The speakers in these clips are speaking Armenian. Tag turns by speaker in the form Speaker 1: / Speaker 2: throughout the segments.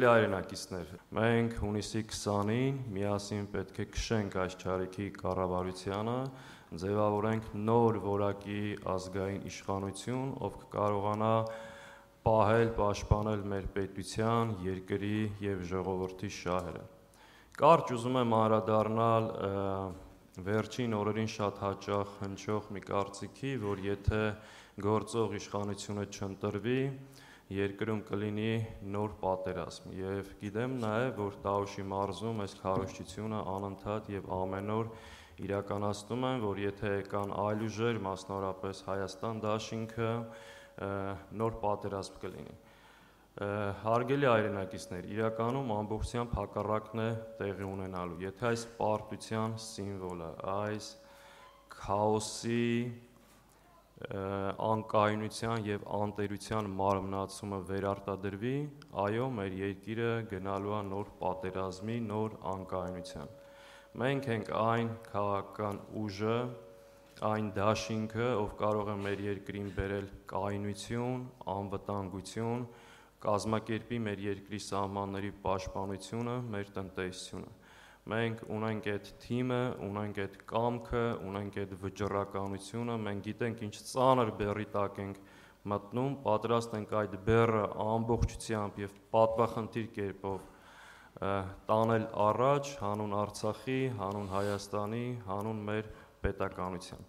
Speaker 1: Սիրելի հայրենակիցներ, մենք հունիսի 20-ին միասին պետք է քշենք այս ճարիքի կառավարությանը, ձևավորենք նոր որակի ազգային իշխանություն, ով կկարողանա պահել, պաշտպանել մեր պետության, երկրի եւ ժողովրդի շահերը։ Կարճ ուզում եմ անդրադառնալ վերջին օրերին շատ հաճախ հնչող մի կարծիքի, որ եթե գործող իշխանությունը չընտրվի, երկրում կլինի նոր պատերազմ եւ գիտեմ նաեւ որ Տաուշի մարզում այս քարոշչությունը անընդհատ եւ ամեն օր իրականացնում են որ եթե կան այլ ուժեր մասնավորապես Հայաստան դաշինքը նոր պատերազմ կլինի հարգելի հայրենակիցներ իրականում ամբողջությամբ հակառակն է տեղի ունենալու եթե այս պարտության սիմվոլը այս քաոսի անկայունության եւ անտերության մարմնացումը վերարտադրվի, այո, մեր երկիրը գնալու է նոր պատերազմի, նոր անկայունության։ Մենք ենք այն քաղաքական ուժը, այն դաշինքը, ով կարող է մեր երկրին բերել կայունություն, անվտանգություն, կազմակերպի մեր երկրի սահմանների պաշտպանությունը, մեր տնտեսությունը մենք ունենք այդ թիմը, ունենք այդ կամքը, ունենք այդ վճռականությունը, մենք գիտենք ինչ ծանր բերի տակ ենք մտնում, պատրաստ ենք այդ բերը ամբողջությամբ եւ պատվախնդիր կերպով տանել առաջ հանուն Արցախի, հանուն Հայաստանի, հանուն մեր պետականության։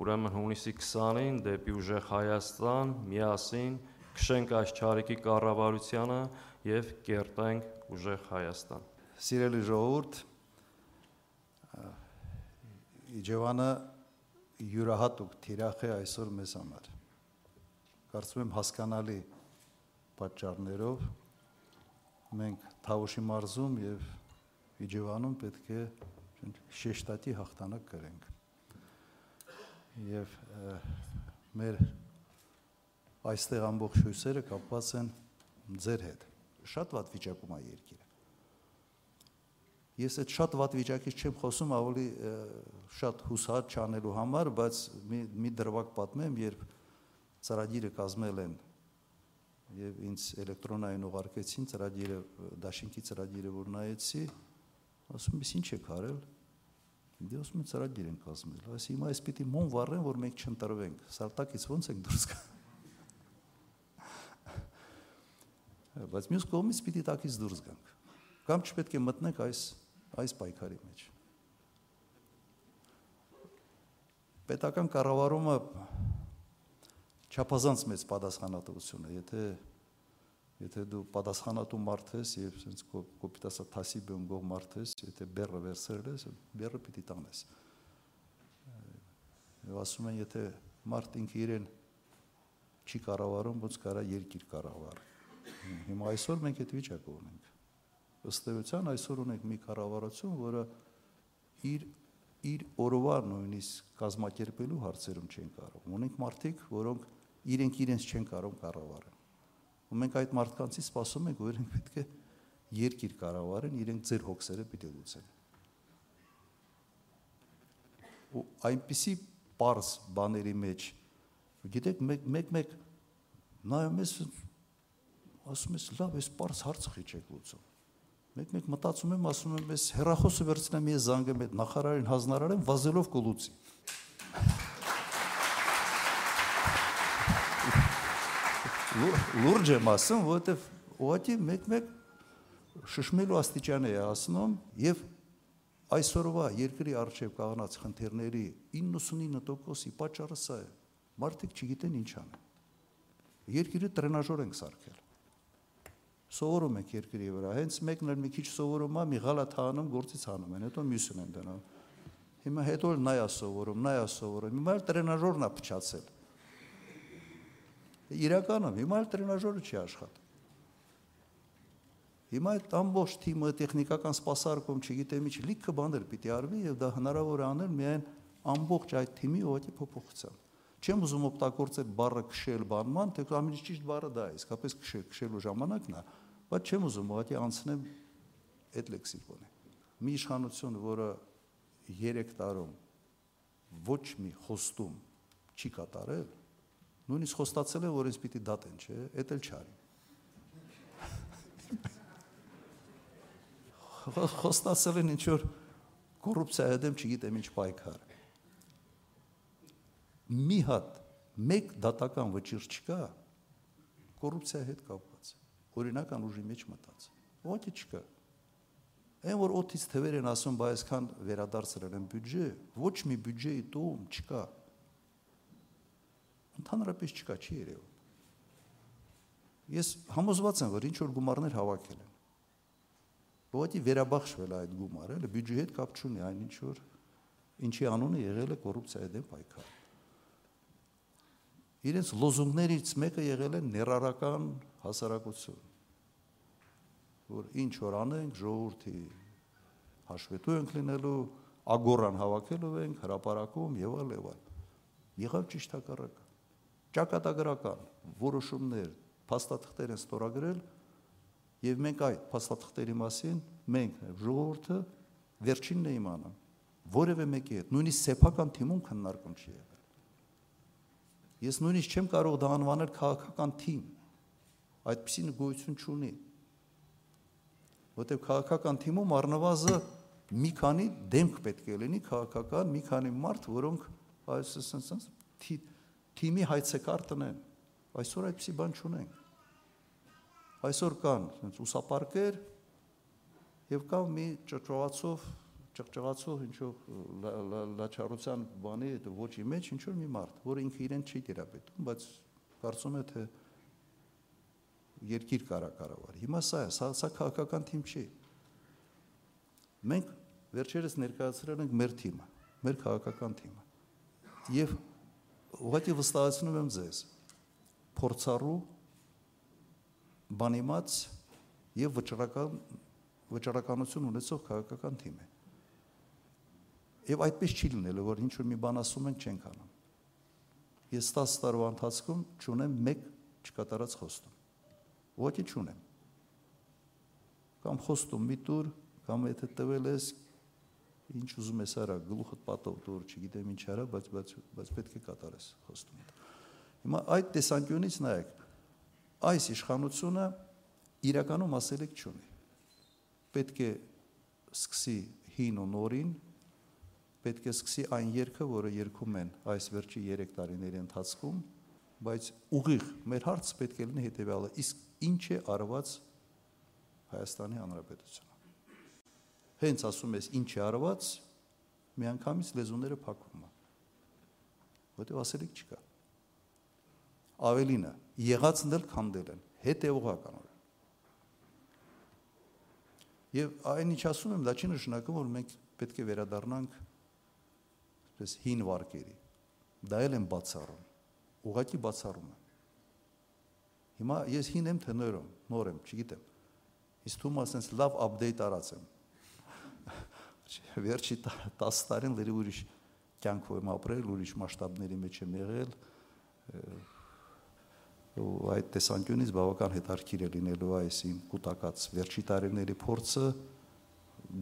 Speaker 1: Ուրեմն հունիսի 20-ին դեպի ուժեղ Հայաստան միասին քշենք այս ճարիքի կառավարությանը եւ կերտենք ուժեղ Հայաստան
Speaker 2: սիրելի ժողովուրդ, Իջևանը յուրահատուկ թիրախ է այսօր մեզ համար։ Կարծում եմ հասկանալի պատճառներով մենք Թավուշի մարզում եւ Իջևանում պետք է շեշտատի հաղթանակ կրենք։ Եվ մեր այստեղ ամբողջ հույսերը կապված են ձեր հետ։ Շատ վատ վիճակում է երկիրը Ես այդ շատ վատ վիճակից չեմ խոսում, ավելի շատ հուսահատ չանելու համար, բայց մի մի դրվակ պատմեմ, երբ ծրագիրը կազմել են եւ ինձ էլեկտրոնային ուղարկեցին ծրագիրը դաշինքի ծրագիրը որ նայեցի, ասում եմ, ինչ եք արել։ Դե ասում եմ ծրագիր են կազմել։ Այս հիմա այս պիտի մոն վառեն, որ մենք չընտրվենք։ Սարտակից ո՞նց ենք դուրս գա։ Բայց մյուս կողմից պիտի տակից դուրս գանք։ Կամ չպետք է մտնենք այս այս պայքարի մեջ։ Պետական կառավարումը չափազանց մեծ պատասխանատվություն է, եթե եթե դու պատասխանատու մարդ ես եւ sense կոպիտ ասա թասիբ ընկող մարդ ես, եթե բեռը վերցրել ես, բեռը պիտի տանես։ Եվ ասում են, եթե մարդ ինքը իրեն չի կառավարում, ոնց կարա երկիր կառավարի։ Հիմա այսօր մենք այդ վիճակը ունենք ըստ էության այսօր ունենք մի կառավարություն, որը իր իր օրվա նույնիսկ կազմակերպելու հարցերում չեն կարող։ Ունենք մարդիկ, որոնք իրենք իրենց չեն կարող կառավարել։ Ու մենք այդ մարդկանցից սպասում ենք, որ իրենք պետք է երկիր կառավարեն, իրենք ձեր հոգսերը պիտի լուծեն։ Ու այնպիսի པարս բաների մեջ գիտեք մեկ մեկ մեկ նայում ես ասում ես լավ, այս པարս հարցը չի չեք լուծում Մեկ-մեկ մտածում եմ, ասում եմ, ես հերախոսը վերցնեմ, ես զանգեմ այդ նախարարին, հանձնարարեմ, վազելով կլուծի։ Լուրջ եմ ասում, որովհետև ուղղակի մեկ-մեկ շշմելու աստիճան է ասնում եւ այսօրվա երկրի արժեվ կաղնած խնդիրների 99%-ի պատճառը սա է։ Մարդիկ չգիտեն ինչ անեն։ Երկիրը տրենաժոր ենք սարքել սովորում ենք երկրի վրա։ Հենց մեկն էլ մի քիչ սովորում է, մի գալատ հանում, գործից հանում են, հետո մյուսն են դնում։ Հիմա հետո էլ նայա սովորում, նայա սովորում։ Հիմա էլ տրենաժորն է փչացել։ Իրականում հիմա էլ տրենաժորը չի աշխատում։ Հիմա այդ ամբողջ թիմը տեխնիկական սպասարկում, չգիտեմ ինչ, լիքը բաներ պիտի արվի եւ դա հնարավոր է անել միայն ամբողջ այդ թիմի ուղղակի փոփոխությամբ։ Չեմ ուզում օգտագործել բառը քշել բանման, թե ամենից ճիշտ բառը դա է, իսկապես քշել, քշելու ժամանակն է, բայց չեմ ուզում ուղղակի անցնեմ այդ լեքսիկոնը։ Մի իշխանություն, որը 3 տարում ոչ մի խոստում չի կատարել, նույնիսկ խոստացել է, որ ինձ պիտի դատեն, չէ, դա էլ չարի։ խոստացել են ինչ որ կոռուպցիայի դեմ չգիտեմ ինչ պայքար։ Մի հատ մեկ դատական վճիռ չկա կոռուպցիայի հետ կապված։ Օրինական ուժի մեջ մտած։ Ո՞նց չկա։ Այն որ օթից թվեր են ասում, բայց այսքան վերադարձրել են բյուջե, ոչ մի բյուջեի տոմ չկա։ Ընդհանրապես չկա, չի երևում։ Ես համոզված եմ, որ ինչ որ գումարներ հավաքել են։ Որտի վերաբախշվել այդ գումարը, էլ բյուջեի հետ կապ չունի, այն ինչ որ ինչի անունը եղել է կոռուպցիայի դեմ պայքար։ Իրենց լոզունգներից մեկը եղել է ներառական հասարակություն որ ինչ որ անենք ժողովրդի հաշվետու ենք լինելու, ագորան հավաքելու ենք հրաապարակում եւ այլ եւ այլ։ Եղավ ճիշտ հակառակը։ Ճակատագրական որոշումներ, փաստաթղթեր են ստորագրել եւ մենք այդ փաստաթղթերի մասին մենք ժողովուրդը վերջինն է իմանում որևէ մեկի հետ նույնիսկ սեփական թիմում քննարկում չի եղել ես նույնիսկ չեմ կարող դա անվանել քաղաքական թիմ այդպեսին գոյություն չունի որտեղ քաղաքական թիմում առնվազը մի քանի դեմք պետք է լինի քաղաքական, մի քանի մարդ, որոնք այս ասենց թիմի հայցեկարտն են։ Այսօր այդպեսի բան չունենք։ Այսօր կան ասենց ուսապարկեր եւ կա մի ճճղացով ճղճղացող ինչով լաչարության բանի ոչի մեջ ինչ որ մի մարդ, որը ինքը իրեն չի դերապետում, բայց կարծում է թե երկիր կարա կառավար։ Հիմա սա է, սա, սա քաղաքական թիմ չի։ Մենք վերջերս ներկայացրել ենք մեր թիմը, մեր քաղաքական թիմը։ Եվ ուղղակի վստահեցնում եմ ձեզ, փորձառու բանիմաց եւ վճռական վճռականություն ունեցող քաղաքական թիմ է։ Եվ այդպես չի լինելու, որ ինչ որ մի բան ասում ենք չենք անում։ Ես 10 տարվա ընթացքում ճունեմ մեկ չկատարած խոստում ոչի չունեմ։ Կամ խոստում մի տուր, կամ եթե տվել ես ինչ ուզում ես արա, գլուխդ պատով տուր, չգիտեմ ինչ արա, բայց բայց բայց պետք է կատարես խոստումը։ Հիմա այդ տեսանկյունից նայեք, այս իշխանությունը իրականում ասելիք չունի։ Պետք է սկսի հին ու նորին, պետք է սկսի այն երգը, որը երգում են այս վերջի 3 տարիների ընթացքում, բայց ուղիղ մեր հարցը պետք է լինի հետեւյալը իսկ ինչ է արված Հայաստանի Հանրապետությունը։ Հենց ասում ես ինչ է արված, միանգամից լեզուները փակվում են։ Որտեւ ասելիք չկա։ Ավելինը, եղածն էլ քանդել են, հետևողականորեն։ Եվ այն ինչ ասում եմ, դա չի նշանակում, որ մենք պետք է վերադառնանք այսպես հին վարկերի։ Դա էլ են բացառում։ Ուղղակի բացառում են։ Հիմա ես հին եմ թե նոր եմ, նոր եմ, չգիտեմ։ Իսկ թվում ասենց լավ update արածեմ։ Վերջի 10 տարին լրի ուրիշ կյանքով եմ ապրել, ուրիշ մասշտաբների մեջ եմ եղել։ ու այդ տեսանկյունից բավական հետարքիր է լինելու այս իմ կൂട്ടակած վերջի տարիների փորձը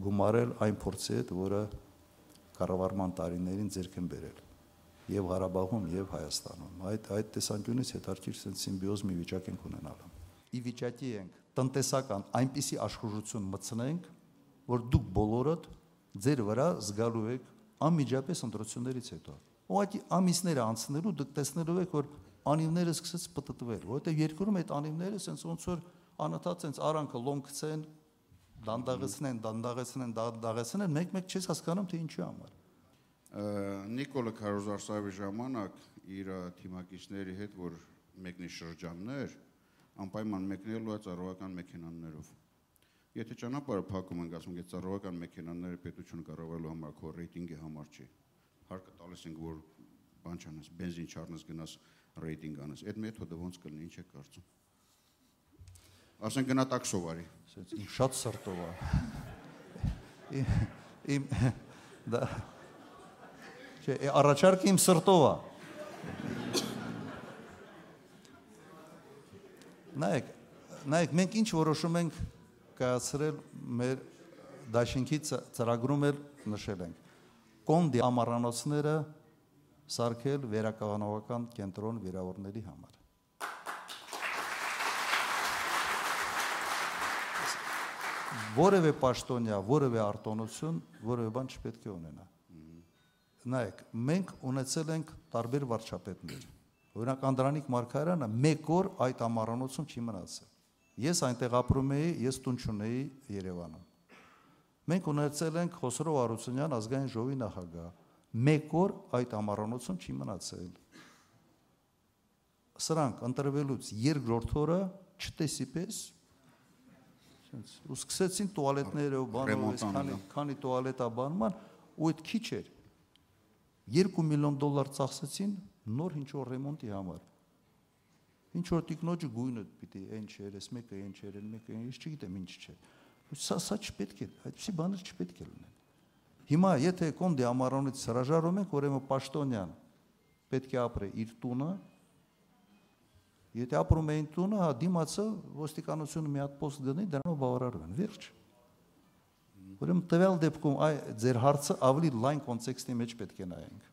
Speaker 2: գումարել այն փորձի հետ, որը կառավարման տարիներին ձեռք են բերել եւ Ղարաբաղում եւ Հայաստանում։ Այդ այդ տեսանկյունից հետարքիր sense սիմբիոզ մի վիճակ ենք ունենալու։ Ի վիճակի ենք տնտեսական այնպիսի աշխուժություն մտցնենք, որ դուք բոլորդ ձեր վրա զգալու եք անմիջապես ընտրություններից հետո։ Ուղղակի ամիսները անցնելու դուք տեսնելու եք, որ անիվները սկսեց պտտվել, որովհետեւ երկրում այդ անիվները sense ոնց որ անընդհատ sense արանքը լոնքցեն, դանդաղեցնեն, դանդաղեցնեն, դանդաղեցնեն, մեկ-մեկ չես հասկանում թե ինչու համար։
Speaker 3: Նիկոլը Քարոզարսավի ժամանակ իր թիմակիցների հետ, որ մեկնի շրջաններ, անպայման մեկնելու է ծառայական մեքենաներով։ Եթե ճանապարհը փակում ենք, ասում ենք, ծառայական մեքենաները պետություն կառավարելու համար քո ռեյտինգի համար չի։ Հարկը տալիս ենք, որ բան չանես, բենզին չառնես, գնաս ռեյտինգ անես։ Այդ մեթոդը ոնց կլինի, ինչ է կարծում։ Ասենք գնա տաքսով արի։
Speaker 2: շատ սրտով է։ Իմ դա Չէ, առաջարկը իմ սրտով է։ Նայեք, նայեք, մենք ինչ որոշում ենք կայացրել մեր դաշինքի ծրագրում էլ նշել ենք։ Կոնդի ամառանոցները սարքել վերականգնողական կենտրոն վիրավորների համար։ որևէ պաշտոնյա, որևէ արտոնություն, որևէ բան չպետք է ունենա։ Նայեք, մենք ունեցել ենք տարբեր վարչապետներ։ Օրինակ Անդրանիկ Մարկարյանը մեկ օր այդ ամառանոցում չի մնացել։ Ես այնտեղ ապրում էի, ես տուն չունեի Երևանում։ Մենք ունեցել ենք Խոսրով Արությունյան ազգային ժողովի նախագահ։ Մեկ օր այդ ամառանոցում չի մնացել։ Սրանք ընտրվելուց երկրորդ օրը չտեսի պես ու սկսեցին տուալետները ու բանով քանի քանի տուալետա բանման ու այդ քիչ էր 2 միլիոն դոլար ծախսեցին նոր ինչ որ ռեմոնտի համար ինչ որ տիկնոջը գույնը պիտի այն չէր, այս մեկը այն չէր, այն մեկը ես չգիտեմ ինչ չէ։ Սա սա չպետք է, այդպեսի բաներ չպետք է լինեն։ Հիմա եթե կոնդի ամառանից հրաժարում ենք, ուրեմն պաշտոնյան պետք է ապրե իր տունը, Եթե ապրում էին տունը, հա դիմացը ոստիկանությունը մի հատ post գնի, դրանով բավարարվեն։ Վերջ։ Ուրեմն տվյալ դեպքում այ ձեր հարցը ավելի լայն կոնտեքստի մեջ պետք է նայենք։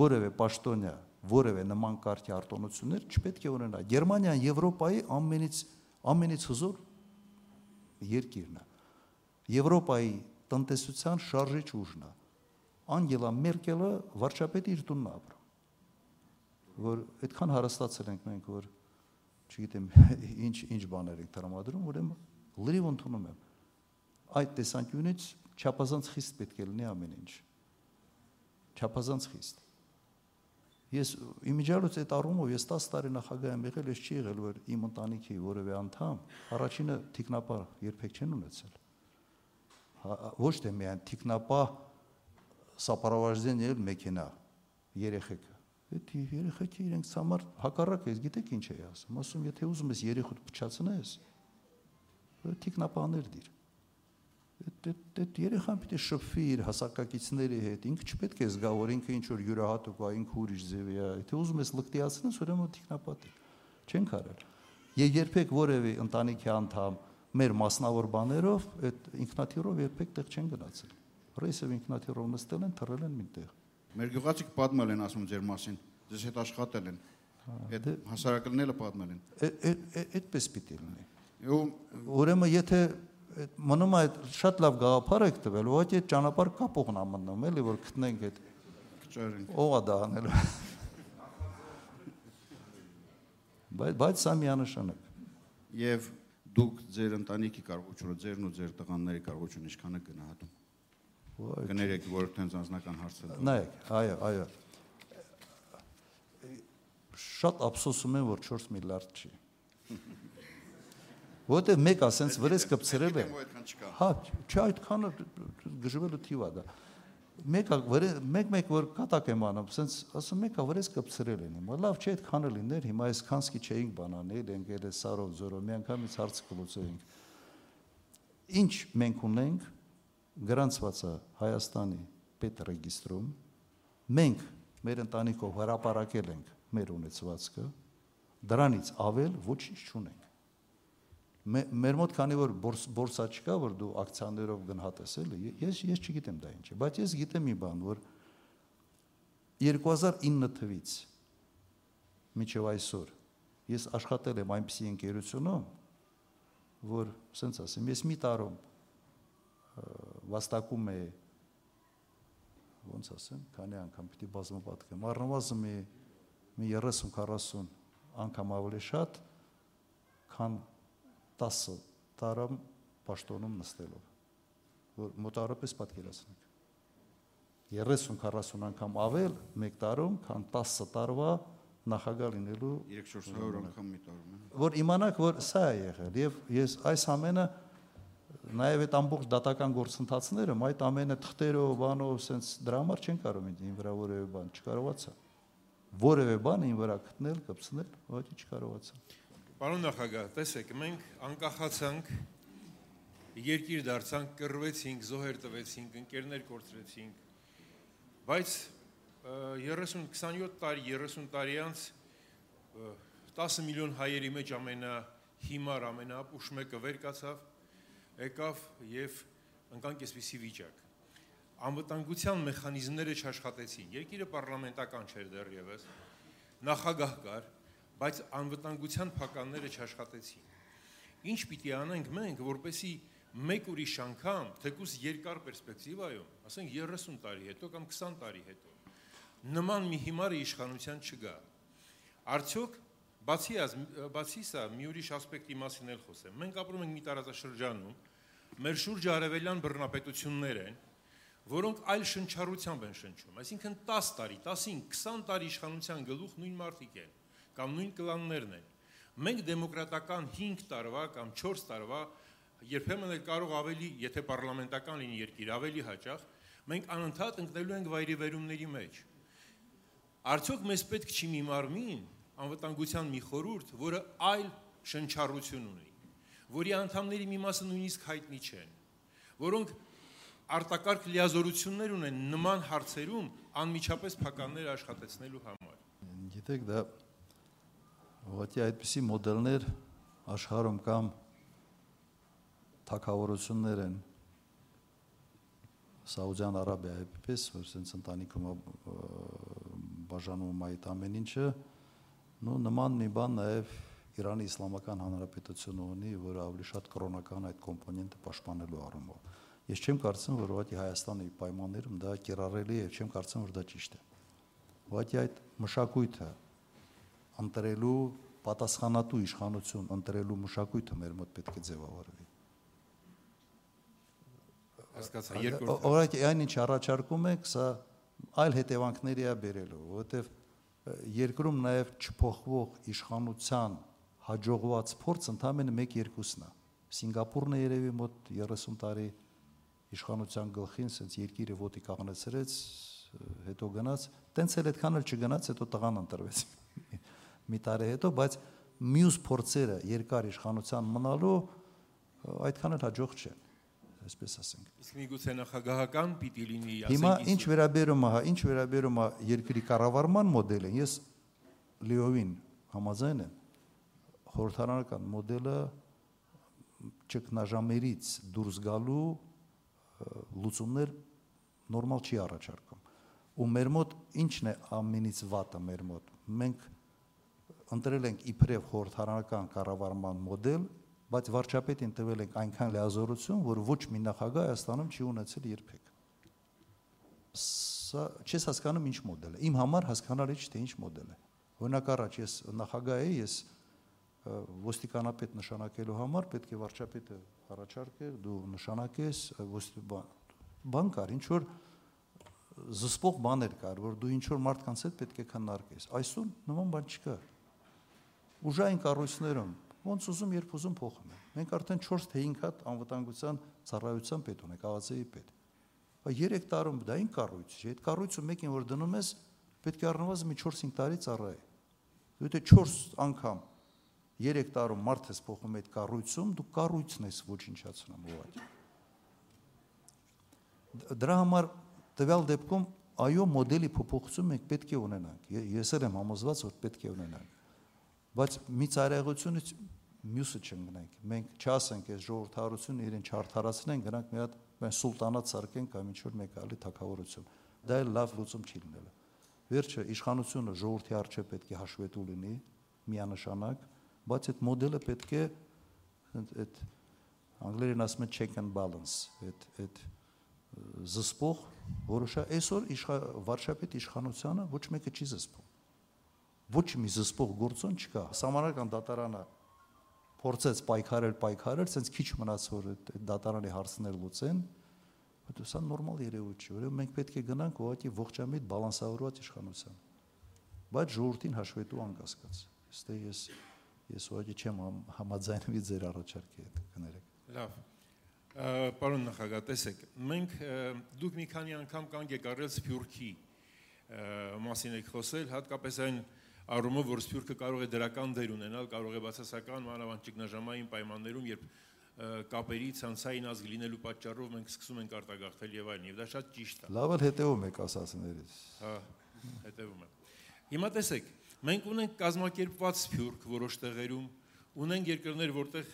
Speaker 2: Որևէ պաշտոնյա, որևէ նման կարգի արտոնություններ չպետք է ունենա։ Գերմանիան Եվրոպայի ամենից ամենից հզոր երկիրն է։ Եվրոպայի տնտեսության շարժիչ ուժն է։ Անգելա Մերկելը վարչապետի իր տունն ապրում որ այդքան հարստացել ենք մենք, որ չգիտեմ ինչ ինչ բաներ ենք տրամադրում, ուրեմն լրիվ ընդունում եմ։ Այդ տեսանկյունից չափազանց խիստ պետք է լինի ամեն ինչ։ Չափազանց խիստ։ Ես իմիջիալոց այդ առումով ես 10 տարի նախագահ եմ եղել, ես չի եղել որ իմ ընտանիքի որևէ անդամ առաջինը թիկնապահ երբեք չեն ունեցել։ հա, Ոչ թե միայն թիկնապահ սապարավաժդեն ել մեքենա երեխեք Այդ երեխեքի իրենց համար հակառակ է, գիտեք ինչ է ասում։ Ասում, եթե ուզում ես երեխուդ փչացնես, թիկնապաներ դիր։ Այդ այդ այդ երեխան պիտի շփվի իր հասակակիցների հետ։ Ինքը չպետք է զգա, որ ինքը ինչ որ յուրահատուկ է, ինքը ուրիշ ձևի է։ Եթե ուզում ես լկտիացնես, ուրեմն թիկնապատ է։ Չեն կարել։ Եվ երբեք որևէ ընտանիքի անդամ մեր մասնավոր բաներով այդ ինքնաթիռով երբեք տեղ չեն գնացել։ Ռեյսով ինքնաթիռով նստել են, թռել են մինտեղ
Speaker 3: Մեր գյուղացիք պատմել են ասում ձեր մասին, ձեզ հետ աշխատել են։ Այդ հասարակելները պատմել են։
Speaker 2: Այդպես պիտի լինի։
Speaker 3: Ու
Speaker 2: ուրեմն եթե մնում է շատ լավ գաղափար եք տվել, ուղղակի այդ ճանապարհ կապողն է մնում, էլի որ գտնենք այդ
Speaker 3: կճարենք։
Speaker 2: ո՞ղ է դա անելու։ Բայց բայց սա միանշանակ։
Speaker 3: Եվ դուք ձեր ընտանիքի կարողությունը, ձերն ու ձեր տղաների կարողությունը ինչքան է գնահատում։ Կներեք, որ տենց անձնական հարցը։
Speaker 2: Նայեք, այո, այո։ Շատ ափսոսում եմ, որ 4 միլիարդ չի։ Որտե մեկ ասենց վրես կպցրել է։ Հա, չէ, այդքանը գժվելը թիվա դա։ Մեկը մեկ-մեկ որ կատակ եմ անում, ասենց ասում մեկը վրես կպցրել են։ Հիմա լավ չէ այդքանը լիներ, հիմա այս քանսկի չէինք բանանել, ընկել է սարով զորով, մի անգամից հարց կլուծեինք։ Ինչ մենք ունենք, գրանցված է Հայաստանի պետրեգիստրում, մենք մեր ընտանիքով հրապարակել ենք մեր ունեցվածքը, դրանից ավել ոչինչ չունենք։ Մեր մոտ քանի որ բորսա չկա, որ դու ակցիաներով գնահատես էլի, ես ես չգիտեմ դա ինչ է, բայց ես գիտեմ մի բան, որ 2009 թվից մինչև այսօր ես աշխատել եմ այնպիսի ընկերությունում, որ, ասենց ասեմ, ես մի տարում վաստակում է ոնց ասեմ, քանի անգամ պիտի բազմապատկեմ, առնվազն մի մի 30-40 անգամ ավելի շատ, քան 10 տարամ պաշտոնում նստելով, որ մոտավորապես պատկերացնեք։ 30-40 անգամ ավել մեկ տարում, քան 10 տարվա նախագահ լինելու
Speaker 3: 3-400 անգամ մի տարում։
Speaker 2: Որ իմանաք, որ սա է եղել եւ ես այս ամենը Նաև այդ ամբողջ դատական գործընթացները, այդ ամենը թղթերով, բանով, սենց դրա համար չեն կարող ինձ վրա որևէ բան չկարողացա։ Որևէ բան ին վրա գտնել, կպցնել, ոչ չկարողացա։
Speaker 4: Պարոն նախագահ, տեսեք, մենք անկախացանք, երկիր դարձանք, կռվեցինք, զոհեր տվեցինք, ընկերներ կորցրեցինք, բայց 30 27 տարի 30 տարի անց 10 միլիոն հայերի մեջ ամենա հիմար ամենապուշ մեկը վեր կացավ եկավ եւ ընկանք այսպիսի վիճակ։ Անվտանգության մեխանիզմները չաշխատեցին։ Երկիրը պարլամենտական չէր դեռևս։ Նախագահ կար, բայց անվտանգության փականները չաշխատեցին։ Ինչ պիտի անենք մենք, որպեսի մեկ ուրիշ անգամ, թեկուս երկար պերսպեկտիվայում, ասենք 30 տարի հետո կամ 20 տարի հետո, նման մի հիմարը իշխանության չգա։ Արդյոք բացի ազ բացի սա մի ուրիշ ասպեկտի մասին էլ խոսեմ։ Մենք ապրում ենք մի տարածաշրջանում, մեր շուրջը արևելյան բռնապետություններ են, որոնք այլ շնչառությամբ են շնչում։ Այսինքն 10 տարի, 15, 20 տարի իշխանության գլուխ նույն մարդիկ են կամ նույն կլաններն են։ Մենք դեմոկրատական 5 տարվա կամ 4 տարվա երբեմն էլ կարող ավելի, եթե պարլամենտական լինի երկիր, ավելի հաճախ, մենք անընդհատ ընկնելու ենք վայրի վերումների մեջ։ Արդյոք մեզ պետք չի մի մարմին, անվտանգության մի խորհուրդ, որը այլ շնչառություն ունի, որի անդամների մի մասը նույնիսկ հայտնի չեն, որոնք արտակարգ լիազորություններ ունեն նման հարցերում անմիջապես փականներ աշխատեցնելու համար։
Speaker 2: Գիտեք, դա ուղղակի այդպիսի մոդելներ աշխարհում կամ թակավորություններ են Սաուդյան Արաբիայի պես, որ sense ընտանիքում բաժանում այդ ամեն ինչը, նո նման մի բան նաև Իրանի Իսլամական Հանրապետությունը ունի, որ ավելի շատ կրոնական այդ կոմպոնենտը պաշտպանելու առումով։ Ես չեմ կարծում, որ ուղղակի Հայաստանի պայմաններում դա կիրառելի է, չեմ կարծում, որ դա ճիշտ է։ Ուղղակի այդ մշակույթը ընտրելու պատասխանատու իշխանություն ընտրելու մշակույթը մեր մոտ պետք է ձևավորվի
Speaker 4: հասկացա երկրորդ
Speaker 2: օրինակ այն ինչ առաջարկում եք սա այլ հետևանքների է բերելու որովհետև երկրում նաև չփոխվող իշխանության հաջողված փորձ ընդամենը 1-2-ն է Սինգապուրն է երևի մոտ 30 տարի իշխանության գլխին ասենց երկիրը ոտի կանգնեցրեց հետո գնաց տենց էլ այդքան էլ չգնաց հետո տղան ընտրվեց մի տարի հետո բայց մյուս փորձերը երկար իշխանության մնալու այդքան էլ հաջող չեն այսպես ասենք։
Speaker 4: Իսկ միգուցե նախագահական պիտի լինի,
Speaker 2: ասենք։ Հիմա ինչ վերաբերում է, հա, ինչ վերաբերում է երկրի կառավարման մոդելը, ես լիովին համաձայն եմ։ Խորհրդարանական մոդելը ճգնաժամերից դուրս գալու լուծումներ նորմալ չի առաջարկում։ Ու մեր մոտ ինչն է ամենից վատը մեր մոտ։ Մենք ընտրել ենք իբրև խորհրդարանական կառավարման մոդել, բայց վարչապետին տվել ենք այնքան լիազորություն, որ ոչ մի նախագահ Հայաստանում չի ունեցել երբեք։ Սա չես հասկանում ինչ մոդել է։ Իմ համար հասկանալի չէ թե ինչ մոդել է։ Օրինակ առաջ ես նախագահ էի, ես ոստիկանապետ նշանակելու համար պետք է վարչապետը առաջարկեր, դու նշանակես, բան կար, ինչ որ զսպող բաներ կար, որ դու ինչ որ մարդկանց հետ պետք է քննարկես։ Այսօր նման բան չկա։ Ուժային կառույցներում ոնց ուզում երբ ուզում փոխում են։ Մենք արդեն 4 թե 5 հատ անվտանգության ծառայության պետ ունենք, ԱՎԾ-ի պետ։ Բայց 3 տարում դա ին կառույց չէ։ Այդ կառույցը մեկին որ դնում ես, պետք է առնվազն մի 4-5 տարի ծառայի։ դե 4 անգամ 3 տարում մարդ ես փոխում այդ կառույցում, դու կառույցն ես ոչնչացնում ուղղակի։ Դրա համար տվյալ դեպքում այո մոդելի փոփոխություն մենք պետք է ունենանք։ Ես էլ եմ համոզված, որ պետք է ունենանք բայց մի ծայրահեղությունից մյուսը չընկնենք։ Մենք չասենք այս ժողովրդարությունը իրեն չարթարացնեն, գրանք մի հատ մենք սուլտանատ սարքենք կամ ինչ որ մեկ ալի թակավորություն։ Դա էլ լավ լուծում չի լինելու։ Վերջը իշխանությունը ժողովրդի արժե պետք է հաշվետու լինի միանշանակ, բայց այդ մոդելը պետք է այդ անգլերեն ասում են check and balance, այդ այդ զսպող որոշա այսօր իշխա վարշապետ իշխանությունը ոչ մեկը չի զսպում ոչ մի զսպող գործոն չկա։ Սամանական դատարանը փորձեց պայքարել, պայքարել, ցենց քիչ մնաց որ դատարանի հարցներ լուծեն, բայց սա նորմալ երևույթ չի, որովհետև մենք պետք է գնանք ուղղակի ողջամիտ բալանսավորված իշխանության։ Բայց ժողովրդին հաշվետու անկասկած։ Ստե ես ես ուղղակի չեմ համաձայնվի ձեր առաջարկի հետ կներեք։
Speaker 4: Լավ։ Պարոն նախագահ, տեսեք, մենք դուք մի քանի անգամ կանգ եք առել Սփյուռքի մասին եք խոսել, հատկապես այն առումով, որ Սփյուռքը կարող է դրական դեր ունենալ, կարող է բացասական մանավանդ ճգնաժամային պայմաններում, երբ կապերի ցանցային ազգ լինելու պատճառով մենք սկսում ենք արտագաղթել եւ այլն, եւ դա շատ ճիշտ է։
Speaker 2: Լավ էլ հետեւում եք ասածներից։
Speaker 4: Հա, հետեւում եմ։ Հիմա տեսեք, մենք ունենք կազմակերպված Սփյուռք որոշ տեղերում, ունենք երկրներ, որտեղ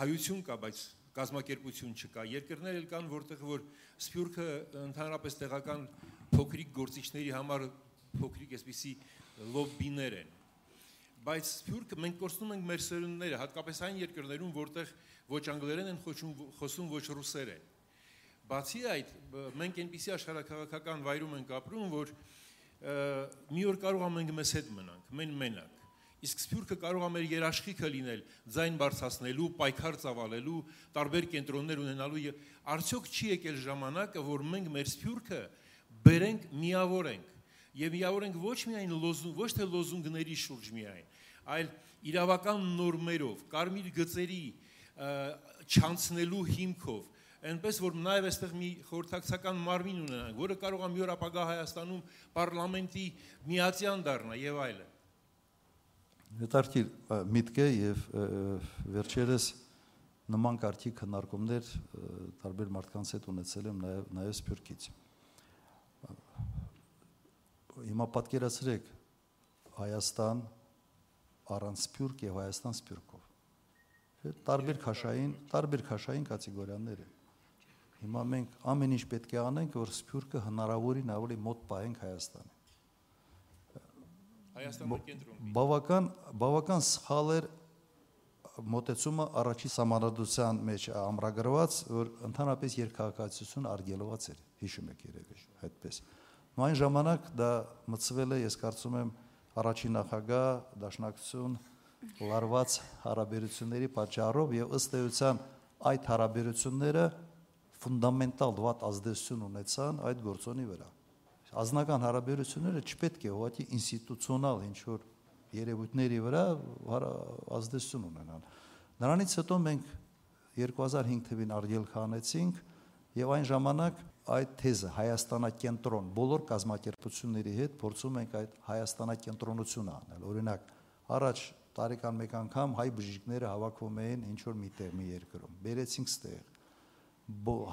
Speaker 4: հայություն կա, բայց կազմակերպություն չկա։ Երկրներ էլ կան, որտեղ որ Սփյուռքը ընդհանրապես տեղական փոքրիկ գործիչների համար փոքրիկ էսպիսի լոբբիներ են։ բայց սփյուռքը մենք կորցնում ենք մեր սերունդները, հատկապես այն երկրներում, որտեղ ոչ անգլերեն են խոսում, խոսում ոչ ռուսերեն։ Բացի այդ, մենք այնպիսի աշխարհակաղակական վայրում ենք ապրում, որ մի օր կարող է մենք մեզ հետ մնանք, մեն մենակ։ Իսկ սփյուռքը կարող է մեր երաշխիքը լինել, ձայն բարձրացնելու, պայքար ծավալելու, տարբեր կենտրոններ ունենալու եւ արդյոք չի եկել ժամանակը, որ մենք մեր սփյուռքը բերենք, միավորենք եւ միավորենք ոչ միայն լոզուն, ոչ թե լոզունգների շուրջ միայն, այլ իրավական նորմերով, կարմիր գծերի չանցնելու հիմքով, այնպես որ նաև այստեղ մի խորհրդակցական մարմին ունենանք, որը կարող է մի օր ապագա Հայաստանում պարլամենտի միացյան դառնա եւ այլն։
Speaker 2: Հետարքիր միտք է եւ վերջերս նման կարգի քննարկումներ ը, տարբեր մարդկանց հետ ունեցել եմ նաեւ նաեւ Սփյուռքից։ Հիմա պատկերացրեք Հայաստան առանց Սփյուռք եւ Հայաստան Սփյուռքով։ Չէ՞ տարբեր քաշային, տարբեր քաշային կատեգորիաներ են։ Հիմա մենք ամեն ինչ պետք է անենք, որ Սփյուռքը հնարավորին ավելի մոտ պահենք Հայաստանին։
Speaker 4: Հայաստանի կենտրոնում։
Speaker 2: Բավական բավական սխալ էր մոտեցումը առաջի համանadության մեջ ամրագրված, որ ընդհանրապես երկհակացություն արգելված էր, հիշում եք երևի, այդպես։ Ու այն ժամանակ դա մցվել է, ես կարծում եմ, առաջին նախագահ դաշնակցություն լարված հարաբերությունների պատճառով եւ ըստ էության այդ հարաբերությունները ֆունդամենտալ վատ ազդեցություն ունեցան այդ գործոնի վրա։ Ազնական հարաբերությունները չպետք է ուղղակի ինստիտուցիոնալ ինչ որ երևույթների վրա ազդեցություն ունենան։ Նրանից հետո մենք 2005 թվին արգել քանեցինք եւ այն ժամանակ այդ թեզը Հայաստանակենտրոն բոլոր կազմակերպությունների հետ փորձում ենք այդ Հայաստանակենտրոնությունը անել։ Օրինակ, առաջ տարեկան մեկ անգամ հայ բժիշկները հավաքվում էին ինչ որ միտեղ մի երկրում։ Բերեցինք ստեղ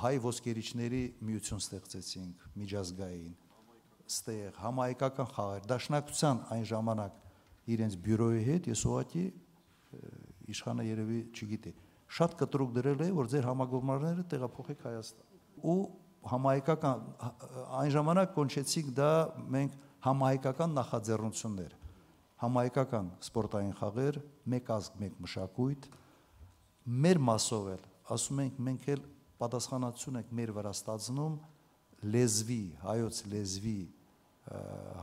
Speaker 2: հայ ոսկերիչների միություն ստեղծեցինք միջազգային ստեղ համահայկական խաղեր դաշնակցության այն ժամանակ իրենց բյուրոյի հետ ես ուղղակի իշխանը երևի չգիտի շատ կտրուկ դրել է որ ձեր համագումարները տեղափոխեք Հայաստան ու համահայկական այն ժամանակ կոնչեցինք դա մենք համահայկական նախաձեռնություններ համահայկական սպորտային խաղեր մեկ ազգ մեկ մշակույթ մեր մասով էլ ասում ենք մենք էլ պատասխանատվություն ենք մեր վրա ստացնում լեզվի, հայոց լեզվի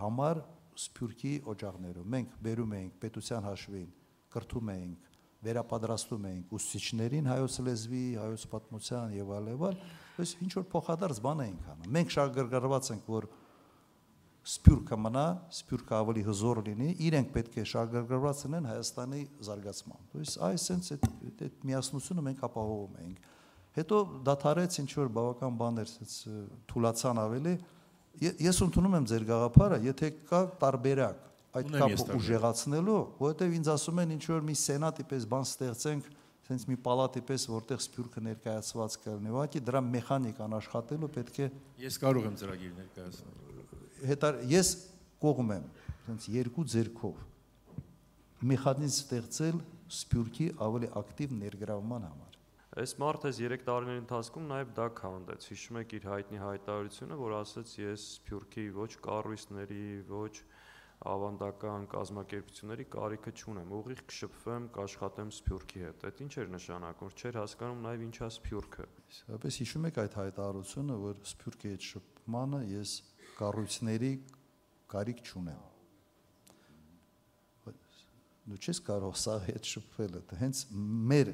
Speaker 2: համար սփյուռքի օջախներով։ Մենք բերում էինք պետության հաշվին, կրթում էինք, վերապատրաստում էինք ուսուցիչներին հայոց լեզվի, հայոց պատմության եւ այլ եւ այլ, Այս ինչ որ փոխադարձ բան ենք անում։ Մենք շարգրգռված ենք, որ սպյուրքը մնա, սպյուրքը ավելի հզոր լինի, իրենք պետք է շարգրգռված լինեն Հայաստանի զարգացման։ Ուրեմն այս sense այդ այդ միասնությունը մենք ապահովում ենք։ Հետո դաթարեց ինչ որ բավական բաներ, sense թուլացան ավելի։ Ես ընդունում եմ ձեր գաղափարը, եթե կա տարբերակ այդ կապը ուժեղացնելու, որովհետև ինձ ասում են ինչ որ մի սենատի պես բան ստեղծենք, sense մի պալատի պես, որտեղ սփյուռքը ներկայացված կլինի։ Ուղղակի դրա մեխանիկան աշխատելու պետք է
Speaker 4: Ես կարող եմ ծրագիր ներկայացնել։
Speaker 2: հետար ես կողմ եմ ասենց երկու ձերքով մեխանիզմ ստեղծել սպյուրքի ավելի ակտիվ ներգրավման համար
Speaker 1: Այս մարդը այս 3 տարիների ընթացքում նաև դա քանդեց։ Հիշում եք իր հայտնի հայտարարությունը, որ ասաց ես Սփյուռքի ոչ կառույցների, ոչ ավանդական կազմակերպությունների կարիքը չունեմ, ուղիղ կշփվեմ, կաշխատեմ Սփյուռքի հետ։ Այդ ինչ էր նշանակում, չէր հասկանում նաև ինչա Սփյուռքը։
Speaker 2: իսկապես հիշում եք այդ հայտարարությունը որ սպյուրքի հետ շփմանը ես կառույցների կարիք չունեմ դու չես կարող սա հետ շփվել դա հենց մեր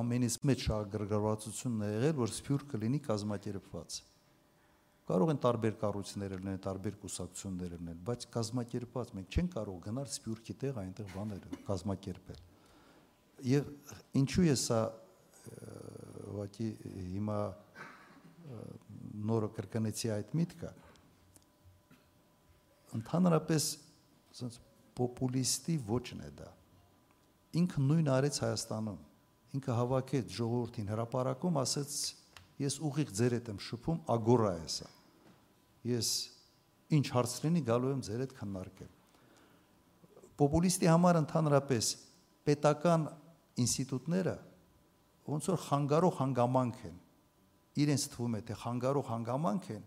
Speaker 2: ամենից մեծ շահագրգռվածությունն է եղել որ սպյուրքը լինի կազմակերպված կարող են տարբեր կառույցներ լինել, տարբեր կուսակցություններ լինել, բայց կազմակերպված մենք չենք կարող գնալ սպյուրքի տեղ այնտեղ բաներ կազմակերպել։ Եվ ինչու է սա ուղղակի հիմա նորը կրկնեցի այդ միտքը ընդհանրապես ասած պոպուլիստի ոչն է դա ինքը նույն արեց Հայաստանում ինքը հավաքեց ժողովրդին հրաապարակում ասեց ես ուղիղ ձեր հետ եմ շփում ագորա է սա ես ինչ հարց լինի գալու եմ ձեր հետ քննարկել պոպուլիստի համար ընդհանրապես պետական ինստիտուտները ոնց որ խանգարող հանգամանք են իրենց թվում է թե խանգարող հանգամանք են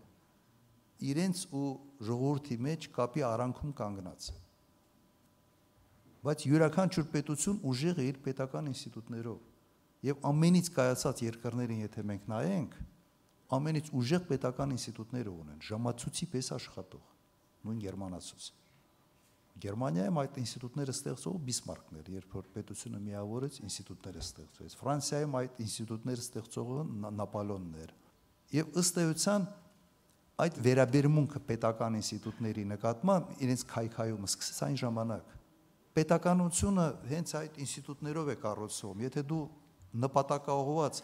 Speaker 2: իրենց ու ժողովրդի մեջ կապի արանքում կանգնած բայց յուրաքանչյուր պետություն ուժեղ է իր պետական ինստիտուտներով։ Եվ ամենից կայացած երկրներին, եթե մենք նայենք, ամենից ուժեղ պետական ինստիտուտները ունեն, ժամացույցի պես աշխատող, նույն գերմանացուց։ Գերմանիայում այդ ինստիտուտները ստեղծող Բիսմարկն էր, երբ որ պետությունը միավորեց, ինստիտուտները ստեղծվեց։ Ֆրանսիայում այդ ինստիտուտները ստեղծողը Նապոլեոնն էր։ Եվ ըստ էության այդ վերաբերմունքը պետական ինստիտուտների նկատմամբ իրենց քայքայումը սկսեց այն ժամանակ։ Պետականությունը հենց այդ ինստիտուտներով է կառուցվում։ Եթե դու նպատակաուղված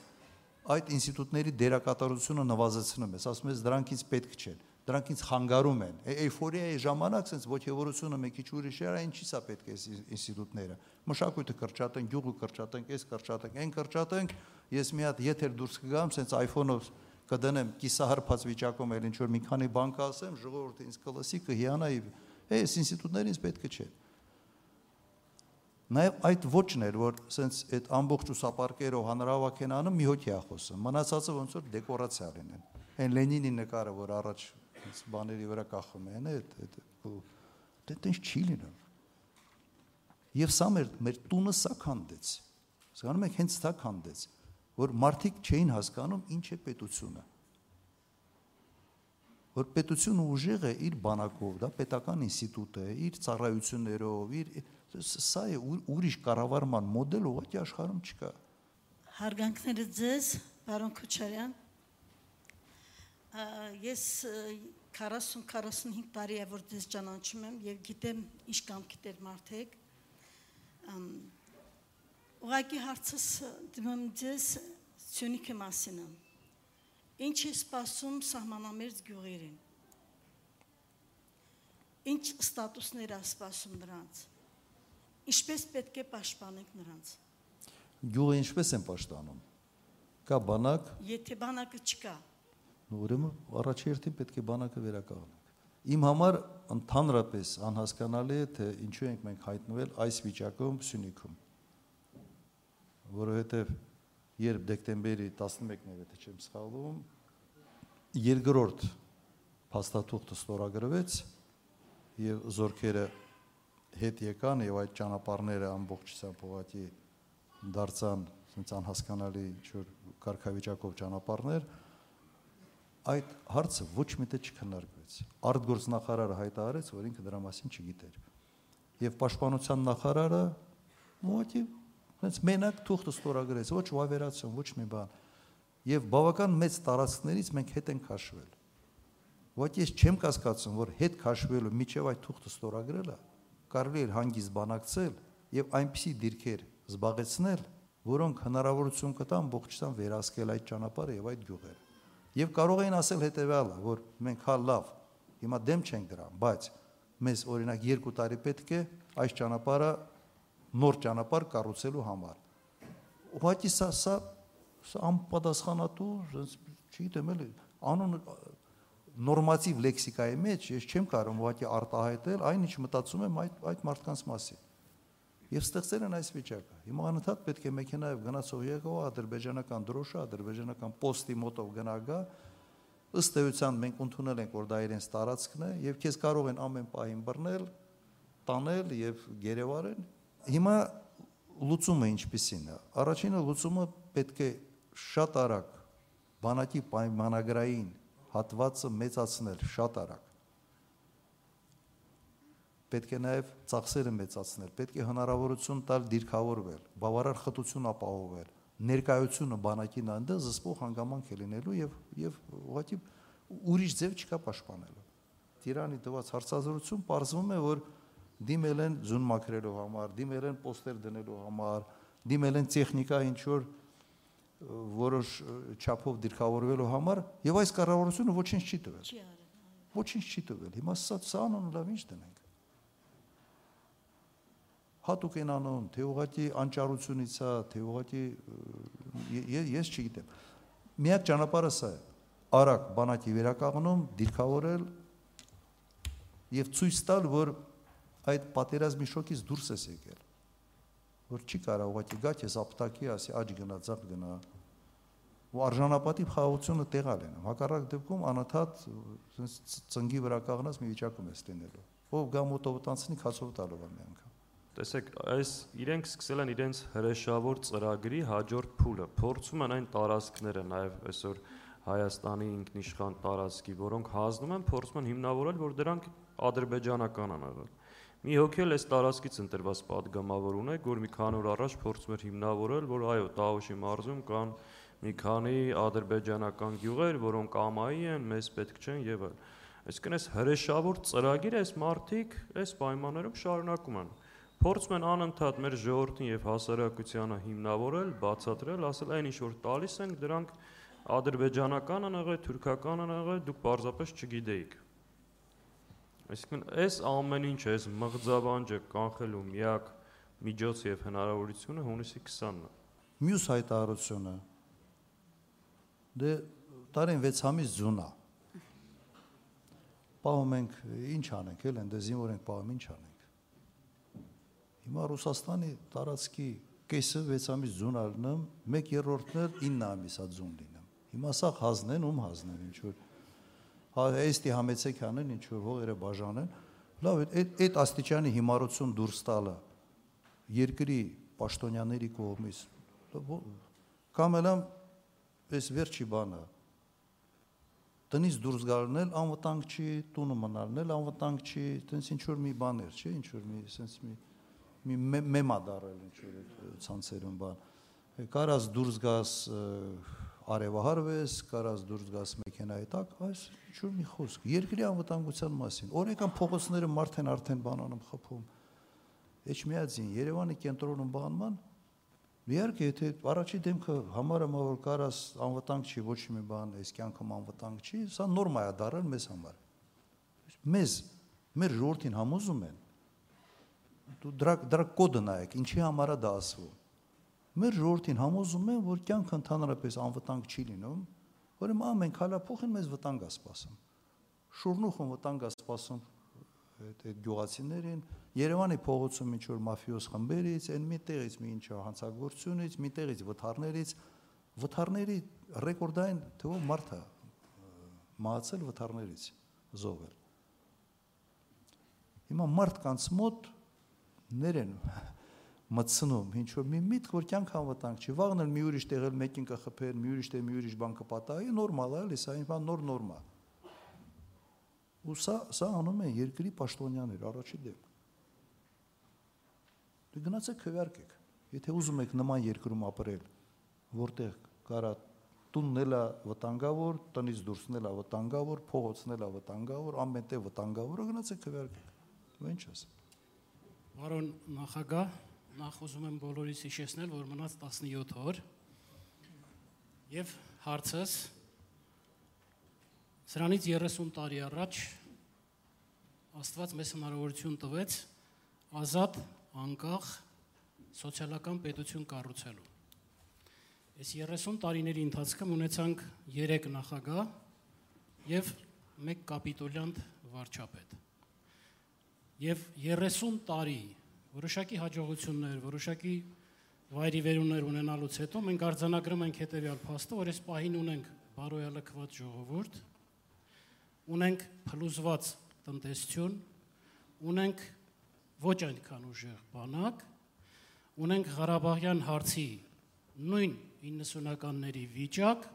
Speaker 2: այդ ինստիտուտների դերակատարությունը նվազեցնում ես, ասում ես դրանք ինձ պետք չեն դրանք ինձ խանգարում են։ Էյֆորիայի ժամանակ sense ողջևորությունը մի քիչ ուրիշ էր, այն չի սա պետք է ինստիտուտները։ Մշակույթը կրճատենք, գյուղը կրճատենք, այս կրճատենք, այն կրճատենք։ Ես մի հատ եթեր դուրս կգամ, sense iPhone-ով կդնեմ կիսահարփած վիճակում էլ ինչ որ մի քանի բան կասեմ, ժողովուրդը ինձ կլսի, կհիանայի։ Այս ինստիտուտները ինձ պետք չէ։ Նաև այդ ոչն էր, որ sense այդ ամբողջ ուսապարկերով հանրահավաք են անում, մի հոգի է խոսում։ Մնացածը ոնց որ դեկորացիա լինեն։ Այն Լենինի նկարը, որ առաջ բաների վրա կախում են, այդ այդ դե տենց չի լինում։ Եվ սա մեր մեր տունը սա քանդեց։ Հասկանում եք, հենց սա քանդեց, որ մարդիկ չէին հասկանում ինչ է պետությունը։ Որ պետությունը ուժեղ է իր բանակով, դա պետական ինստիտուտ է, իր ծառայություններով, իր սա է ուրիշ կառավարման մոդել ուղղակի աշխարհում չկա։
Speaker 5: Հարգանքները ձեզ, պարոն Քոչարյան, ես 40-45 տարի է որ դες ճանաչում եմ եւ գիտեմ ինչ կամքի դեր մարդեք ուղղակի հարցս դիմեմ ձեզ Սյունիքի մասին ինչ է սպասում սահմանամերձ գյուղերին ինչ ստատուսներ է սպասում նրանց ինչպես պետք է պաշտպանենք նրանց
Speaker 2: գյուղը ինչպես են պաշտպանում կա բանակ
Speaker 5: եթե բանակը չկա
Speaker 2: Ուրեմն առաջերտին պետք է բանակը վերականգնենք։ Իմ համար ընդհանրապես անհասկանալի է թե ինչու ենք մենք հայտնվել այս վիճակում Սյունիքում։ Որովհետև երբ դեկտեմբերի 11-ն էր, եթե չեմ սխալվում, երկրորդ փաստաթուղթը ստորագրվեց եւ զորքերը հետ եկան եւ այդ ճանապարհները ամբողջությամբ ուղղակի դարձան ցած անհասկանալի ինչ որ կարգավիճակով ճանապարհներ այդ հարցը ոչ մի տեղ չքննարկվեց։ Արտգործնախարարը հայտարարեց, որ ինքը դրա մասին չգիտեր։ Եվ պաշտպանության նախարարը ուղղակի հենց մենակ թուղթը ստորագրեց, ոչ վավերացում, ոչ մի բան։ Եվ բավական մեծ տարածքներից մենք հետ ենք քաշվել։ Ուղղակի ես չեմ կասկածում, որ հետ քաշվելու միջև այդ թուղթը ստորագրելը կարելի էր հանգիստ բանակցել եւ այնպիսի դիրքեր զբաղեցնել, որոնք հնարավորություն կտան ողջության վերահսկել այդ ճանապարհը եւ այդ գյուղերը։ Եվ կարող էին ասել հետեւյալը, որ մենք հա լավ, հիմա դեմ չենք դրան, բայց մեզ օրինակ 2 տարի պետք է այս ճանապարհը նոր ճանապարհ կառուցելու համար։ Ուղղակի սա սա սա անպատասխանատու, չգիտեմ էլի, անուն նորմատիվ լեքսիկայի մեջ ես չեմ կարող ուղղակի արտահայտել այն ինչ մտածում եմ այդ այդ մարդկանց մասին եւ ստեղծել են այս վիճակը։ Հիմա անընդհատ պետք է մեքենայով գնացող եղող ադրբեջանական դրոշը, ադրբեջանական պոստի մոտով գնագա, ըստ էության մենք ընդունել ենք, որ դա իրենց տարածքն է եւ քեզ կարող են ամեն պահին բռնել, տանել եւ գերեվարել։ Հիմա լուծումը ինչպեսին է։ Առաջինը լուծումը պետք է շատ արագ բանակի պայմանագրային հատվածը մեծացնել շատ արագ պետք է նաև ծախսերը մեծացնել, պետք է հնարավորություն տալ դիրքավորվել, բավարար խտություն ապահովել, ներկայությունը բանակին այնտեղ զսպող հանգամանք է լինելու եւ եւ ուղղակի ուրիշ ձև չկա պաշտպանելու։ Տիրանի տված հարցազրույցում ողջվում է, որ դիմել են զուն մաքրելու համար, դիմել են պոստեր դնելու համար, դիմել են տեխնիկա ինչ որ որոշ չափով դիրքավորվելու համար եւ այս կառավարությունը ոչինչ չի տվել։
Speaker 5: Չի արել։
Speaker 2: Ոչինչ չի տվել։ Հիմա սա անուն լավ ինչ դնենք հատուկ են անում, թե ուղղակի անճարությունից է, թե ուղղակի ես չգիտեմ։ Միակ ճանապարհը սա է։ Արագ բանակի վերականգնում, դիրքավորել եւ ցույց տալ, որ այդ պատերազմի շոկից դուրս ես եկել։ Որ չի կարող ուղղակի գա քեզ ապտակի, ասի աճ գնա, ցախ գնա։ Ու արժանապատիվ խաղաղությունը տեղալ են։ Հակառակ դեպքում անընդհատ ծնգի վրա կաղնած մի վիճակում ես տենելու։ Ով գա մոտով տանցնի քացով տալով ամեն անգամ։
Speaker 1: Տեսեք, այս իրենք սկսել են իրենց հրեշավոր ծրագրի հաջորդ փուլը։ Փորձում են այն տարածքները, նաև այսօր Հայաստանի ինքնիշխան տարածքի, որոնք հանձնում են, փորձում են հիմնավորել, որ դրանք ադրբեջանական են եղել։ Մի հոգի էլ այս տարածքից ընտրված падգամավոր ունե, որ մի քանի օր առաջ փորձում էր հիմնավորել, որ այո, Տաուշի մարզում կան մի քանի ադրբեջանական գյուղեր, որոնք ամայի են, մեզ պետք չեն եւ այլ։ Այսինքն այս հրեշավոր ծրագիրը այս մարտիկ այս պայմաններում շարունակում են։ Փորձում են անընդհատ մեր ժողովրդին եւ հասարակությանը հիմնավորել, բացատրել, ասել այն ինչ որ տալիս ենք, դրանք ադրբեջանական են եղել, թուրքական են եղել, դուք պարզապես չգիտեիք։ Այսինքն այս ամեն ինչը, այս մղձավանջը կանխելու միակ միջոցը եւ հնարավորությունը հունիսի 20-ն է։
Speaker 2: Մյուս հայտարարությունը դե տարին 6 ամիս ձունա։ Պահում ենք, ինչ անենք, էլ են դե զինվոր ենք պահում, ինչ անենք։ Հիմա Ռուսաստանի տարածքի կեսը 6 ամիս ձուն առնեմ, 1/3-ն էլ 9 ամիսա ձուն լինեմ։ Հիմա սա հազնեն, ում հազնեն, ինչ որ հա էստի համեցեք անեն, ինչ որ հողերը բաժանեն։ Լավ, այդ այդ աստիճանի հիմարություն դուրս տալը երկրի պաշտոնյաների կողմից կամ էլ այս վերջի բանը տնից դուրս գալն էլ անվտանգ չի, տունը մնալն էլ անվտանգ չի, տենց ինչ որ մի բաներ, չէ, ինչ որ մի sense մի մի մեմա դարել ինչ որ ցանցերում բան կարաս դուրս գաս արևահարվես, կարաս դուրս գաս մեքենայի տակ, այս ինչ-որ մի խոսք երկրի անվտանգության մասին։ Օրեկան փողոցները մարդեն արդեն բանանում խփում։ Էջմիածին Երևանի կենտրոնում բանման Իհարկե, եթե առաջի դեմքը համարը որ կարաս անվտանգ չի, ոչ մի բան, այս կյանքում անվտանգ չի, սա նորմա է դարել մեզ համար։ Մեզ մեր ժողովրդին համոզում են, դու դրա դրա կոդը նայեք, ինչի համար է դա ասվում։ Մեր ժողովրդին համոզում են, որ կյանքը ընդհանրապես անվտանգ չի լինում, որ ամեն քալափոխին մեզ վտանգ է սպասում։ Շուրնուխում վտանգ է սպասում այդ այդ գյուղացիներին Երևանի փողոցում ինչ որ մաֆիոս խմբերից, այն միտեղից մի ինչ հանցագործությունից, միտեղից վթարներից, վթարների ռեկորդային թվով մարդ է մահացել վթարներից զոհվել։ Հիմա մարդկանց մոտ ներեն մտցնում ինչ որ մի միտք որ կյանք անվտանգ չի վաղն էլ մի ուրիշ տեղել մեկին կխփել մի ուրիշ տեղ մի ուրիշ բան կպատահի նորմալ է լսա այն բան նոր նորմա ու սա սա անում են երկրի պաշտոնյաներ առաջի դեպք դու գնացեք քվարկեք եթե ուզում եք նման երկրում ապրել որտեղ կարա տունն էլա վտանգավոր, տնից դուրսն էլա վտանգավոր, փողոցն էլա վտանգավոր, ամենտեղ վտանգավոր, գնացեք քվարկեք։ Ու ինչ ասեմ։
Speaker 6: Պարոն նախագահ, նախ ուզում եմ բոլորիս հիշեցնել, որ մնաց 17 օր եւ հարցս սրանից 30 տարի առաջ Աստված մեզ հնարավորություն տվեց ազատ, անկախ սոցիալական պետություն կառուցելու։ Այս 30 տարիների ընթացքում ունեցանք 3 նախագահ եւ 1 կապիտոլյանտ վարչապետ եւ 30 տարի որոշակի հաջողություններ, որոշակի վայրի վերումներ ունենալուց հետո մենք արձանագրում ենք հետեւյալ փաստը, որ այս պահին ունենք բարոյալքված ժողովուրդ, ունենք փլուզված տնտեսություն, ունենք ոչ այնքան ուժեղ բանակ, ունենք Ղարաբաղյան հարցի նույն 90-ականների վիճակ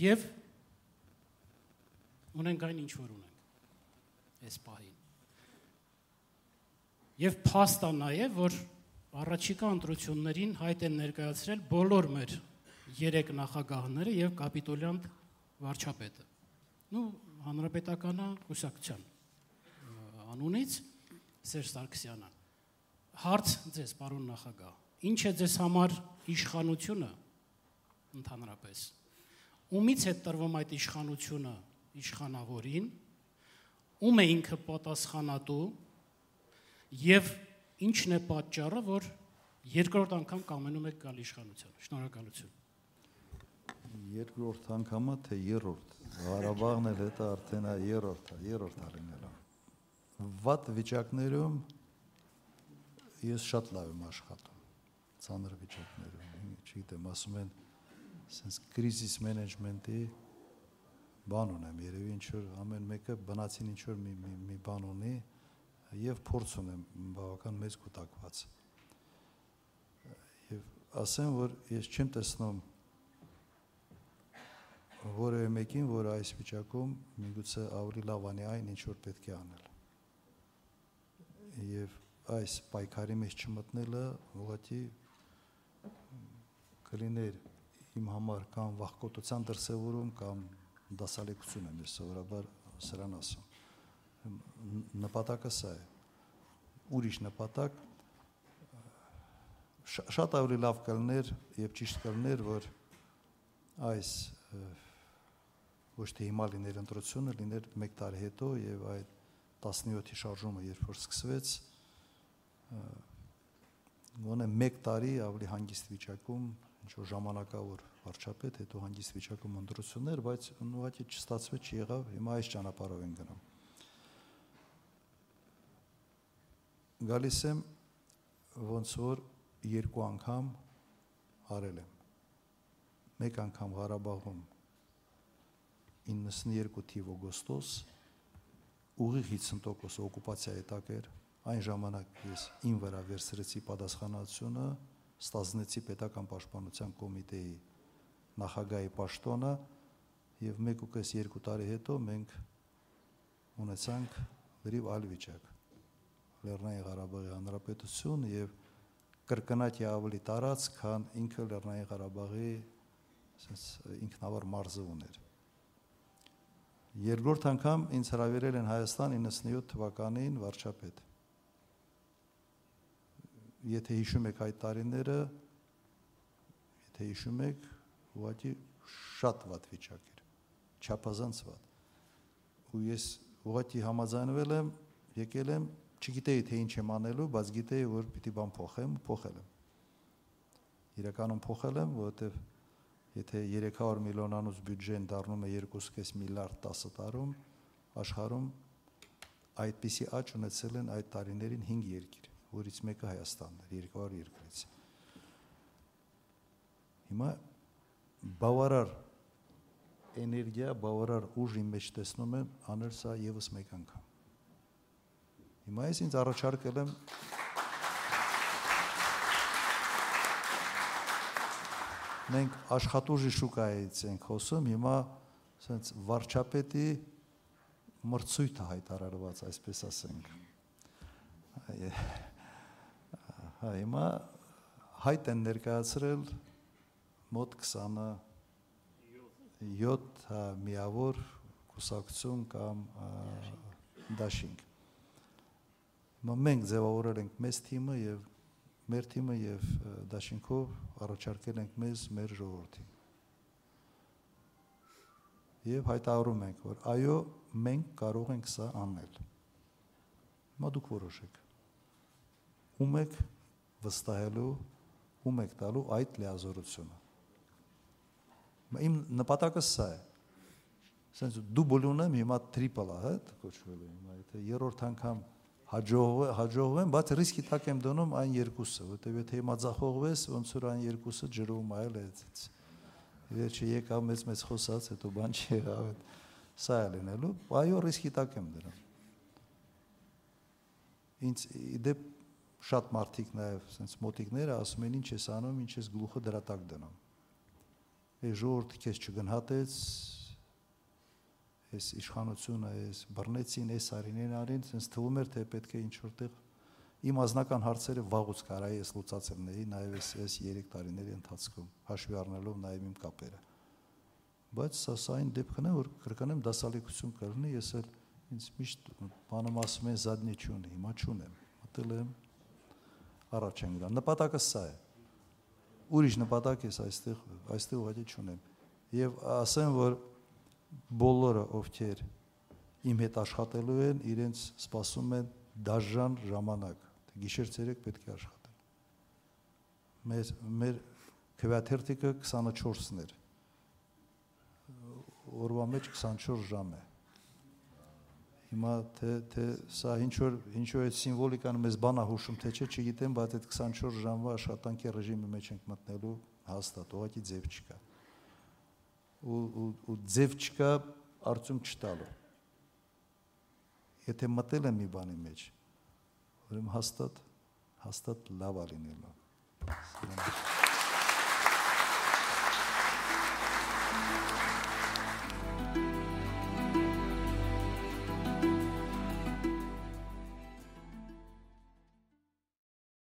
Speaker 6: եւ ունենք այն ինչ որ ունենք այս պահին Եվ փաստա նաև, որ առաջիկա ընտրություններին հայտ են ներկայացրել բոլոր մեր երեք նախագահները եւ կապիտոլյանտ վարչապետը։ Ну, հանրապետականը կուսակցության անունից Սերժ Սարգսյանը։ Հարց ձեզ, պարոն նախագահ, ինչ է ձեզ համար իշխանությունը ընդհանրապես։ Ումից է տրվում այդ իշխանությունը իշխանավորին, ում է ինքը պատասխանատու Եվ ինչն է պատճառը, որ երկրորդ անգամ կամենում եք գալ իշխանության։ Շնորհակալություն։
Speaker 2: Երկրորդ անգամը թե երրորդ։ Ղարաբաղն էլ հետը արդեն է երրորդը, երրորդ արինելա։ Վատ վիճակներում ես շատ լավ եմ աշխատում։ Ցաներ վիճակներում, չգիտեմ, ասում են sense crisis management-ի բան ունեմ, երևի ինչ որ ամեն մեկը բնացին ինչ որ մի մի, մի բան ունի, եւ փորձ ունեմ բավական մեծ կուտակված։ Եվ ասեմ, որ ես չեմ տեսնում որևէ մեկին, որ այս վիճակում միգուցե ավելի լավ անի այն, ինչ որ պետք է անել։ Եվ այս պայքարի մեջ չմտնելը ուղղակի կլիներ իմ համար կամ վախկոտության դրսևորում կամ դասալեկություն եմ ես սովորաբար սրան ասում։ Նպատակը սա է։ Ուրիշ նպատակ շատ ավելի լավ կլներ եւ ճիշտ կլներ, որ այս ոչ թե հիմա լիներ ընտրությունը, լիներ 1 տարի հետո եւ այդ 17-ի շարժումը երբ որ սկսվեց, գոնե 1 տարի ավելի հանգիստ վիճակում, ինչ որ ժամանակավոր վարչապետ, հետո հանգիստ վիճակում ընտրություններ, բայց ուղղակի չստացվեց, չեղավ, հիմա այս ճանապարհով են գնում։ Գալիս եմ ոնց որ երկու անգամ արել եմ։ Մեկ անգամ Ղարաբաղում 92 թիվ օգոստոս ուղիղ 50% օկուպացիայի տակ էր այն ժամանակ ես ին վրա վերցրեցի պատասխանատվությունը ստազնեցի պետական պաշտպանության կոմիտեի նախագահի պաշտոնը եւ 1.5-2 տարի հետո մենք ունեցանք լրիվ այլ վիճակ Լեռնային Ղարաբաղի հանրապետություն եւ կրկնակի ավելի տարած, քան ինքը Լեռնային Ղարաբաղի ասես ինքնավար մարզը ուներ Երկրորդ անգամ ինձ հրավիրել են Հայաստան 97 թվականին վարչապետ։ Եթե հիշում եք այդ տարիները, եթե հիշում եք, ուղղակի շատ վատ վիճակ էր, չափազանց վատ։ Ու ես ուղղակի համաձայնվել եմ, եկել եմ, չգիտեի թե ինչ եմ անելու, բայց գիտեի, որ պիտի բան փոխեմ, փոխել եմ։ Իրականում փոխել եմ, որովհետև Եթե 300 միլիոնանոց բյուջեն դառնում է 2.5 միլիարդ 10 տարում, աշխարհում այդպիսի աճ ունեցել են այդ տարիներին 5 երկիր, որից մեկը Հայաստանն էր, 200 երկրից։ Հիմա բավարար էներգիա, բավարար ուժ իմ մեջ տեսնում եմ անել սա եւս մեկ անգամ։ Հիմա ես ինձ առաջարկել եմ մենք աշխատուժի շուկայից ենք խոսում, հիմա ասենց վարչապետի մրցույթը հայտարարված, այսպես ասենք։ Հա, հիմա հայտ են ներկայացրել մոտ 20-ը 7 հա, միավոր կուսակցություն կամ դաշինք։ Հիմա մենք ձևավորել ենք մեծ թիմը եւ մեր թիմը եւ դաշինքով առաջարկել ենք մեզ մեր ժողովրդին։ Եվ հայտարարում ենք, որ այո, մենք կարող ենք սա անել։ Հիմա դուք որոշեք։ Ում եք վստահելու, ում եք տալու այդ լիազորությունը։ Իմ նպատակը սա է։ Սենց դուբլ ունեմ, հիմա տրիպլ է, հա, կոչվել է հիմա, եթե երրորդ անգամ հաջող հաջողվեմ, բայց ռիսկի տակ եմ դնում այն երկուսը, որտեվ եթե հիմա ձախողվես, ոնց որ այն երկուսը ջրում այլ է այդից։ Վերջը եկավ մեծ մեծ խոսած, հետո բան չի եղավ։ Սա է լինելու, այո, ռիսկի տակ եմ դնում։ Ինձ դեպ շատ մարդիկ նաև sense մոտիկները ասում են ինչ ես անում, ինչ ես գլուխը դրա տակ դնում։ Է ժողովուրդը քեզ չգնահատեց, այս իշխանությունը, այս բռնեցին, այս արինեն արին, sense թվում էր թե պետք է ինչ որտեղ իմ ազնական հարցերը վաղուց կարայի ես լուծացել ների, նաև այս այս 3 տարիների ընթացքում, հաշվի առնելով նաև իմ կապերը։ Բայց սա սա այն դեպքն է, որ կրկնեմ դասալիկություն կլինի, ես էլ ինձ միշտ բանում ասում են զադնի չունի, հիմա չունեմ։ Մտել եմ առաջ են գնա։ Նպատակը սա է։ Ուրիշ նպատակ ես այստեղ այստեղ ուղղակի չունեմ։ Եվ ասեմ, որ բոլորը ովքեր իմ հետ աշխատելու են, իրենց սպասում են դաժան ժամանակ։ Գիշեր ցերեկ պետք է աշխատեն։ Մեր մեր քվեաթերթիկը 24-ն էր։ Օրվա մեջ 24 ժամ է։ Հիմա թե թե սա ինչ որ ինչ որ այդ սիմվոլիկան մեզ բանա հուշում թե չէ, չգիտեմ, բայց այդ 24 ժամվա աշխատանքի ռեժիմի մեջ ենք մտնելու հաստատ, ուղղակի ձև չկա ու ու ու ձև չկա արդյունք չտալու։ Եթե մտել եմ մի բանի մեջ, ուրեմն հաստատ հաստատ լավ է լինելու։ Սիրում եմ։